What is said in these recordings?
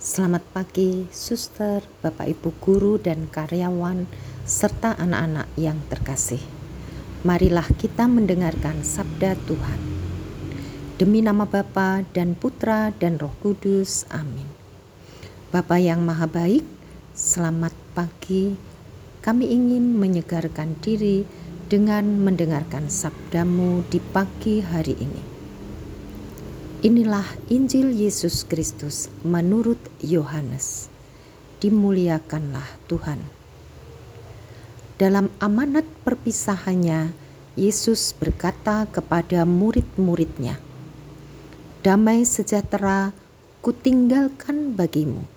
Selamat pagi, suster, bapak ibu guru dan karyawan, serta anak-anak yang terkasih. Marilah kita mendengarkan sabda Tuhan. Demi nama Bapa dan Putra dan Roh Kudus, amin. Bapa yang maha baik, selamat pagi. Kami ingin menyegarkan diri dengan mendengarkan sabdamu di pagi hari ini. Inilah Injil Yesus Kristus menurut Yohanes. Dimuliakanlah Tuhan. Dalam amanat perpisahannya, Yesus berkata kepada murid-muridnya, "Damai sejahtera kutinggalkan bagimu.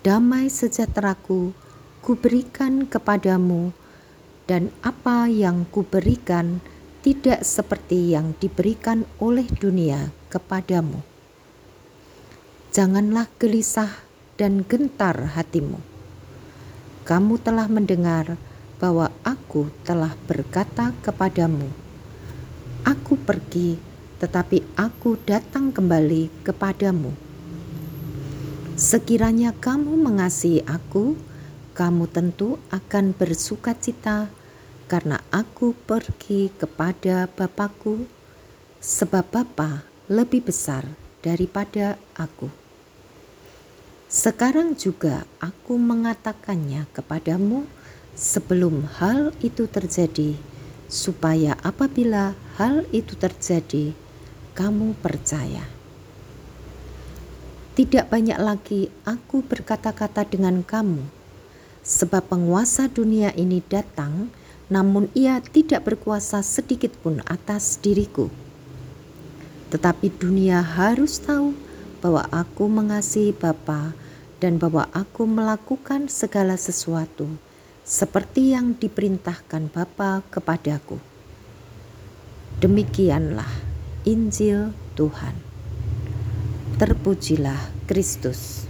Damai sejahteraku kuberikan kepadamu, dan apa yang kuberikan tidak seperti yang diberikan oleh dunia kepadamu. Janganlah gelisah dan gentar hatimu. Kamu telah mendengar bahwa aku telah berkata kepadamu, "Aku pergi, tetapi aku datang kembali kepadamu." Sekiranya kamu mengasihi aku, kamu tentu akan bersuka cita karena aku pergi kepada Bapakku, sebab Bapa lebih besar daripada aku. Sekarang juga aku mengatakannya kepadamu sebelum hal itu terjadi, supaya apabila hal itu terjadi, kamu percaya. Tidak banyak lagi aku berkata-kata dengan kamu, sebab penguasa dunia ini datang namun ia tidak berkuasa sedikit pun atas diriku. Tetapi dunia harus tahu bahwa aku mengasihi Bapa dan bahwa aku melakukan segala sesuatu seperti yang diperintahkan Bapa kepadaku. Demikianlah Injil Tuhan. Terpujilah Kristus.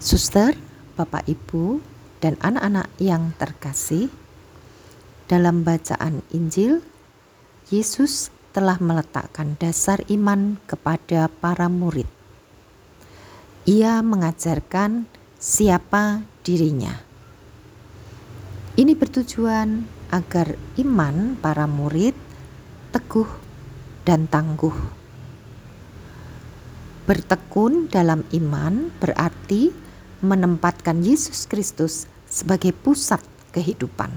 Suster, Bapak Ibu, dan anak-anak yang terkasih, dalam bacaan Injil, Yesus telah meletakkan dasar iman kepada para murid. Ia mengajarkan siapa dirinya. Ini bertujuan agar iman para murid teguh dan tangguh. Bertekun dalam iman berarti menempatkan Yesus Kristus sebagai pusat kehidupan.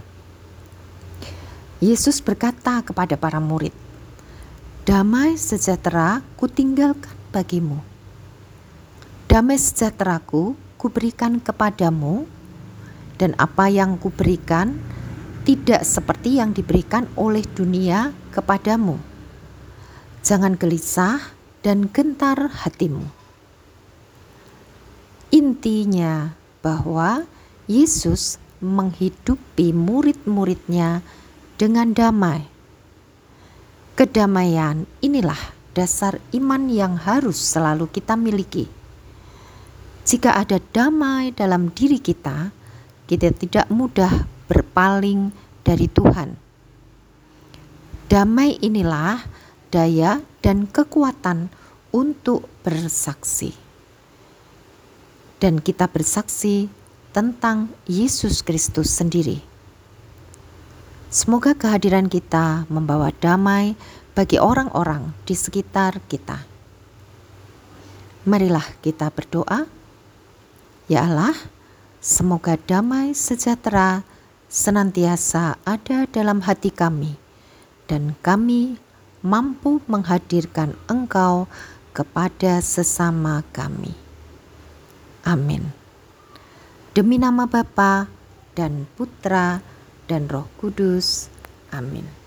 Yesus berkata kepada para murid, "Damai sejahtera kutinggalkan bagimu. Damai sejahteraku kuberikan kepadamu, dan apa yang kuberikan tidak seperti yang diberikan oleh dunia kepadamu. Jangan gelisah dan gentar hatimu." Intinya bahwa Yesus menghidupi murid-muridnya dengan damai. Kedamaian inilah dasar iman yang harus selalu kita miliki. Jika ada damai dalam diri kita, kita tidak mudah berpaling dari Tuhan. Damai inilah daya dan kekuatan untuk bersaksi dan kita bersaksi tentang Yesus Kristus sendiri. Semoga kehadiran kita membawa damai bagi orang-orang di sekitar kita. Marilah kita berdoa. Ya Allah, semoga damai sejahtera senantiasa ada dalam hati kami, dan kami mampu menghadirkan Engkau kepada sesama kami. Amin. Demi nama Bapa dan Putra dan Roh Kudus. Amin.